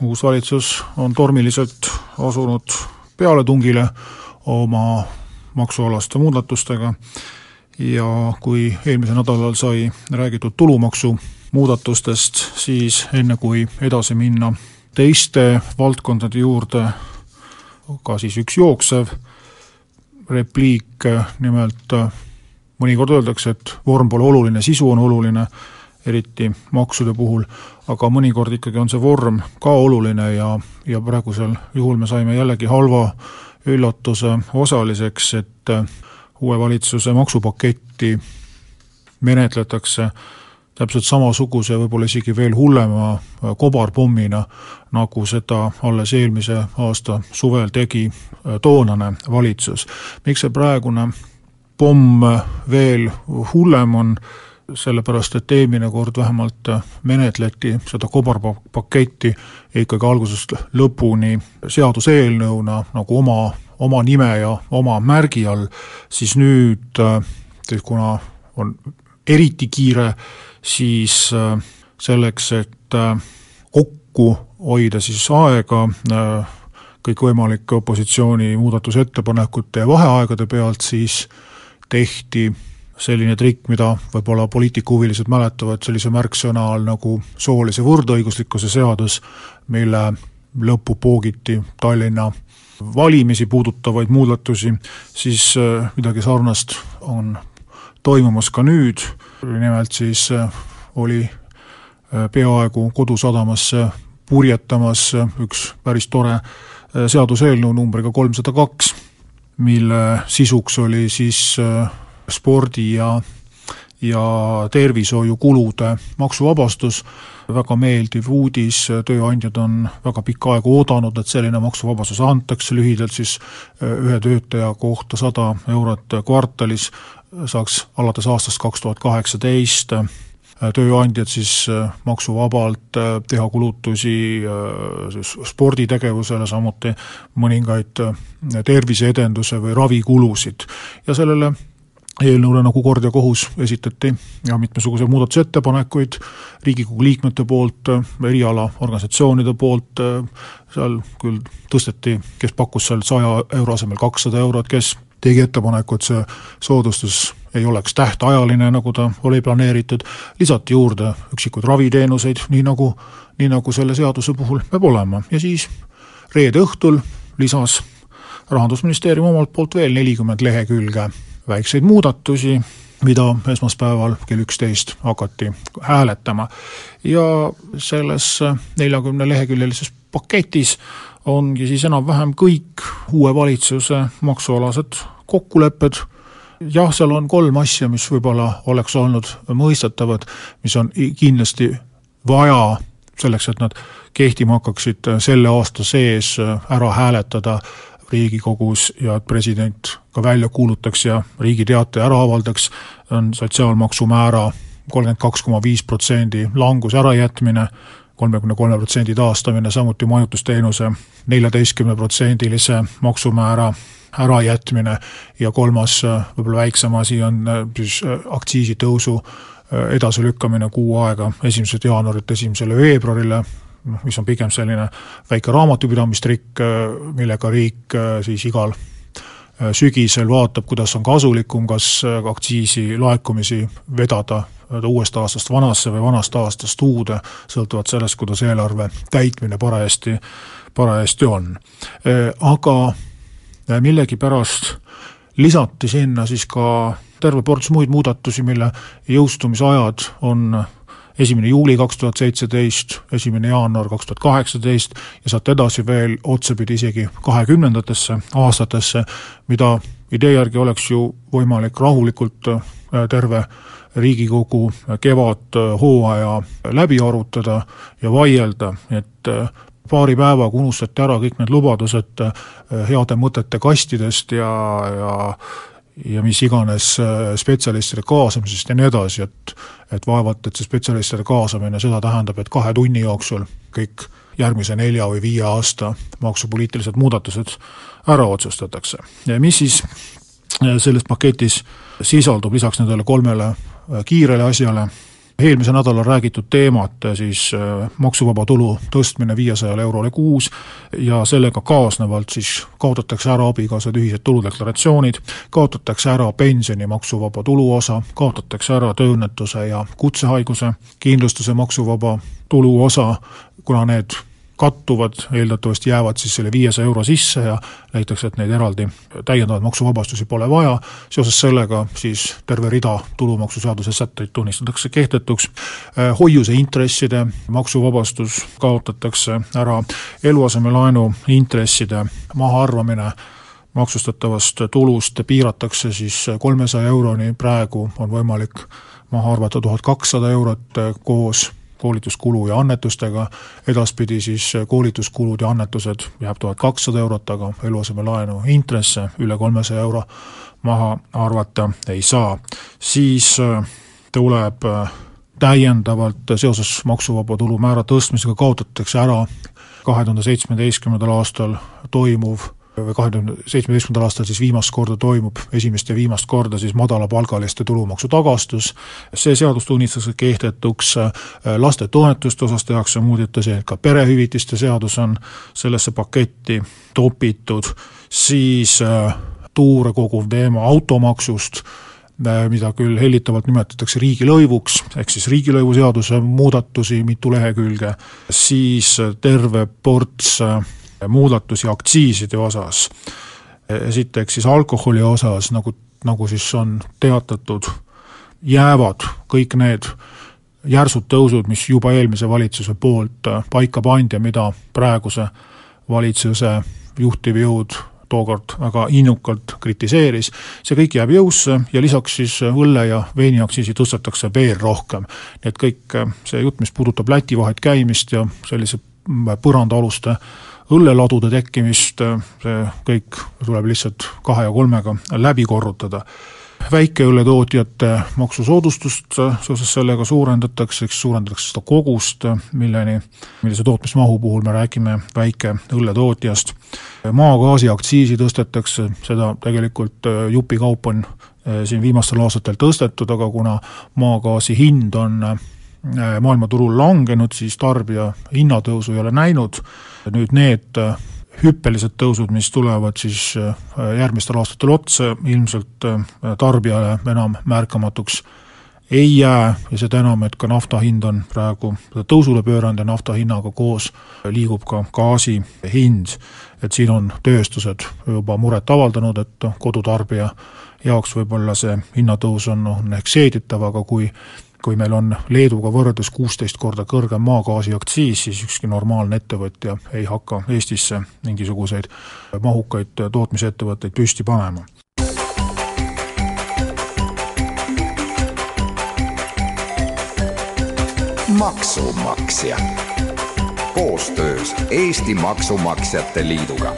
uus valitsus on tormiliselt asunud pealetungile oma maksualaste muudatustega ja kui eelmisel nädalal sai räägitud tulumaksu muudatustest, siis enne kui edasi minna teiste valdkondade juurde, ka siis üks jooksev repliik, nimelt mõnikord öeldakse, et vorm pole oluline, sisu on oluline, eriti maksude puhul, aga mõnikord ikkagi on see vorm ka oluline ja, ja praegusel juhul me saime jällegi halva üllatuse osaliseks, et uue valitsuse maksupaketti menetletakse täpselt samasuguse, võib-olla isegi veel hullema kobarpommina, nagu seda alles eelmise aasta suvel tegi toonane valitsus. miks see praegune pomm veel hullem on, sellepärast et eelmine kord vähemalt menetleti seda kobarpaketti ikkagi algusest lõpuni seaduseelnõuna nagu oma, oma nime ja oma märgi all, siis nüüd, kuna on eriti kiire, siis selleks, et kokku hoida siis aega kõikvõimalike opositsiooni muudatusettepanekute ja vaheaegade pealt, siis tehti selline trikk, mida võib-olla poliitikahuvilised mäletavad sellise märksõna all nagu soolise võrdõiguslikkuse seadus, mille lõppu poogiti Tallinna valimisi puudutavaid muudatusi, siis äh, midagi sarnast on toimumas ka nüüd, nimelt siis äh, oli äh, peaaegu Kodusadamasse purjetamas üks päris tore seaduseelnõu numbriga kolmsada kaks, mille sisuks oli siis spordi ja ja tervishoiukulude maksuvabastus, väga meeldiv uudis, tööandjad on väga pikka aega oodanud, et selline maksuvabastus antakse, lühidalt siis äh, ühe töötaja kohta sada eurot kvartalis saaks alates aastast kaks tuhat kaheksateist äh, tööandjad siis äh, maksuvabalt teha kulutusi sporditegevusele, samuti mõningaid terviseedenduse või ravikulusid. Ja sellele eelnõule nagu kord ja kohus esitati ja mitmesuguseid muudatusettepanekuid Riigikogu liikmete poolt, erialaorganisatsioonide poolt, seal küll tõsteti, kes pakkus seal saja euro asemel kakssada eurot, kes tegi ettepaneku, et see soodustus ei oleks tähtajaline, nagu ta oli planeeritud, lisati juurde üksikuid raviteenuseid, nii nagu, nii nagu selle seaduse puhul peab olema. Ja siis reede õhtul lisas rahandusministeerium omalt poolt veel nelikümmend lehekülge väikseid muudatusi, mida esmaspäeval kell üksteist hakati hääletama. ja selles neljakümne leheküljelises paketis ongi siis enam-vähem kõik uue valitsuse maksualased kokkulepped, jah, seal on kolm asja, mis võib-olla oleks olnud mõistetavad, mis on kindlasti vaja selleks, et nad kehtima hakkaksid selle aasta sees ära hääletada Riigikogus ja et president ka välja kuulutaks ja Riigi Teataja ära avaldaks, on sotsiaalmaksumäära kolmkümmend kaks koma viis protsendi languse ärajätmine, kolmekümne kolme protsendi taastamine, samuti majutusteenuse neljateistkümneprotsendilise maksumäära ärajätmine. Ja kolmas, võib-olla väiksem asi on siis aktsiisitõusu edasilükkamine kuu aega, esimesest jaanuarilt esimesele veebruarile, noh, mis on pigem selline väike raamatupidamistrikk, millega riik äh, siis igal äh, sügisel vaatab, kuidas on kasulikum, kas äh, aktsiisi laekumisi vedada uuest aastast vanasse või vanast aastast uude, sõltuvalt sellest, kuidas eelarve täitmine parajasti, parajasti on. Aga millegipärast lisati sinna siis ka terve ports muid muudatusi, mille jõustumisajad on esimene juuli kaks tuhat seitseteist, esimene jaanuar kaks tuhat kaheksateist ja sealt edasi veel otsapidi isegi kahekümnendatesse aastatesse, mida idee järgi oleks ju võimalik rahulikult äh, terve Riigikogu kevadhooaja läbi arutada ja vaielda, et äh, paari päevaga unustati ära kõik need lubadused heade mõtete kastidest ja, ja ja mis iganes spetsialistide kaasamisest ja nii edasi, et et vaevalt, et see spetsialistide kaasamine seda tähendab, et kahe tunni jooksul kõik järgmise nelja või viie aasta maksupoliitilised muudatused ära otsustatakse. ja mis siis selles paketis sisaldub lisaks nendele kolmele kiirele asjale, eelmisel nädalal räägitud teemat, siis äh, maksuvaba tulu tõstmine viiesajale eurole kuus ja sellega kaasnevalt siis kaotatakse ära abikaasade ühised tuludeklaratsioonid, kaotatakse ära pensioni maksuvaba tuluosa, kaotatakse ära tööõnnetuse ja kutsehaiguse kindlustuse maksuvaba tuluosa, kuna need kattuvad, eeldatavasti jäävad siis selle viiesaja euro sisse ja leitakse, et neid eraldi täiendavaid maksuvabastusi pole vaja, seoses sellega siis terve rida tulumaksuseaduse sätteid tunnistatakse kehtetuks, hoiuse intresside maksuvabastus kaotatakse ära, eluasemelaenu intresside mahaarvamine maksustatavast tulust piiratakse siis kolmesaja euroni, praegu on võimalik maha arvata tuhat kakssada eurot koos koolituskulu ja annetustega, edaspidi siis koolituskulud ja annetused jääb tuhat kakssada eurot, aga eluasemelaenu intresse üle kolmesaja euro maha arvata ei saa. siis äh, tuleb äh, täiendavalt seoses maksuvaba tulu määra tõstmisega kaotatakse ära kahe tuhande seitsmeteistkümnendal aastal toimuv kahe tuhande seitsmeteistkümnendal aastal siis viimast korda toimub, esimest ja viimast korda siis madalapalgaliste tulumaksu tagastus, see seadus tunnistatakse kehtetuks, lastetoetuste osas tehakse muudatusi, ka perehüvitiste seadus on sellesse paketti topitud, siis äh, tuure koguv teema automaksust, äh, mida küll hellitavalt nimetatakse riigilõivuks, ehk siis riigilõivuseaduse muudatusi mitu lehekülge, siis terve ports äh, muudatusi aktsiiside osas, esiteks siis alkoholi osas, nagu, nagu siis on teatatud, jäävad kõik need järsud tõusud, mis juba eelmise valitsuse poolt paika pandi ja mida praeguse valitsuse juhtiv jõud tookord väga innukalt kritiseeris, see kõik jääb jõusse ja lisaks siis õlle- ja veiniaktsiisi tõstetakse veel rohkem. nii et kõik see jutt, mis puudutab Läti vahet käimist ja sellise põrandaaluste õlleladude tekkimist, see kõik tuleb lihtsalt kahe ja kolmega läbi korrutada. väikeõlletootjate maksusoodustust seoses sellega suurendatakse, eks suurendatakse seda kogust, milleni, millise tootmismahu puhul me räägime väikeõlletootjast, maagaasi aktsiisi tõstetakse, seda tegelikult jupikaup on siin viimastel aastatel tõstetud, aga kuna maagaasi hind on maailmaturul langenud, siis tarbija hinnatõusu ei ole näinud nüüd need äh, hüppelised tõusud, mis tulevad siis äh, järgmistel aastatel otsa, ilmselt äh, tarbijale enam märkamatuks ei jää ja seda enam, et ka nafta hind on praegu tõusule pööranud ja nafta hinnaga koos liigub ka gaasi hind. et siin on tööstused juba muret avaldanud, et kodutarbija jaoks võib-olla see hinnatõus on, on ehk seeditav, aga kui kui meil on Leeduga võrreldes kuusteist korda kõrgem maagaasi aktsiis, siis ükski normaalne ettevõtja ei hakka Eestisse mingisuguseid mahukaid tootmisettevõtteid püsti panema. maksumaksja koostöös Eesti Maksumaksjate Liiduga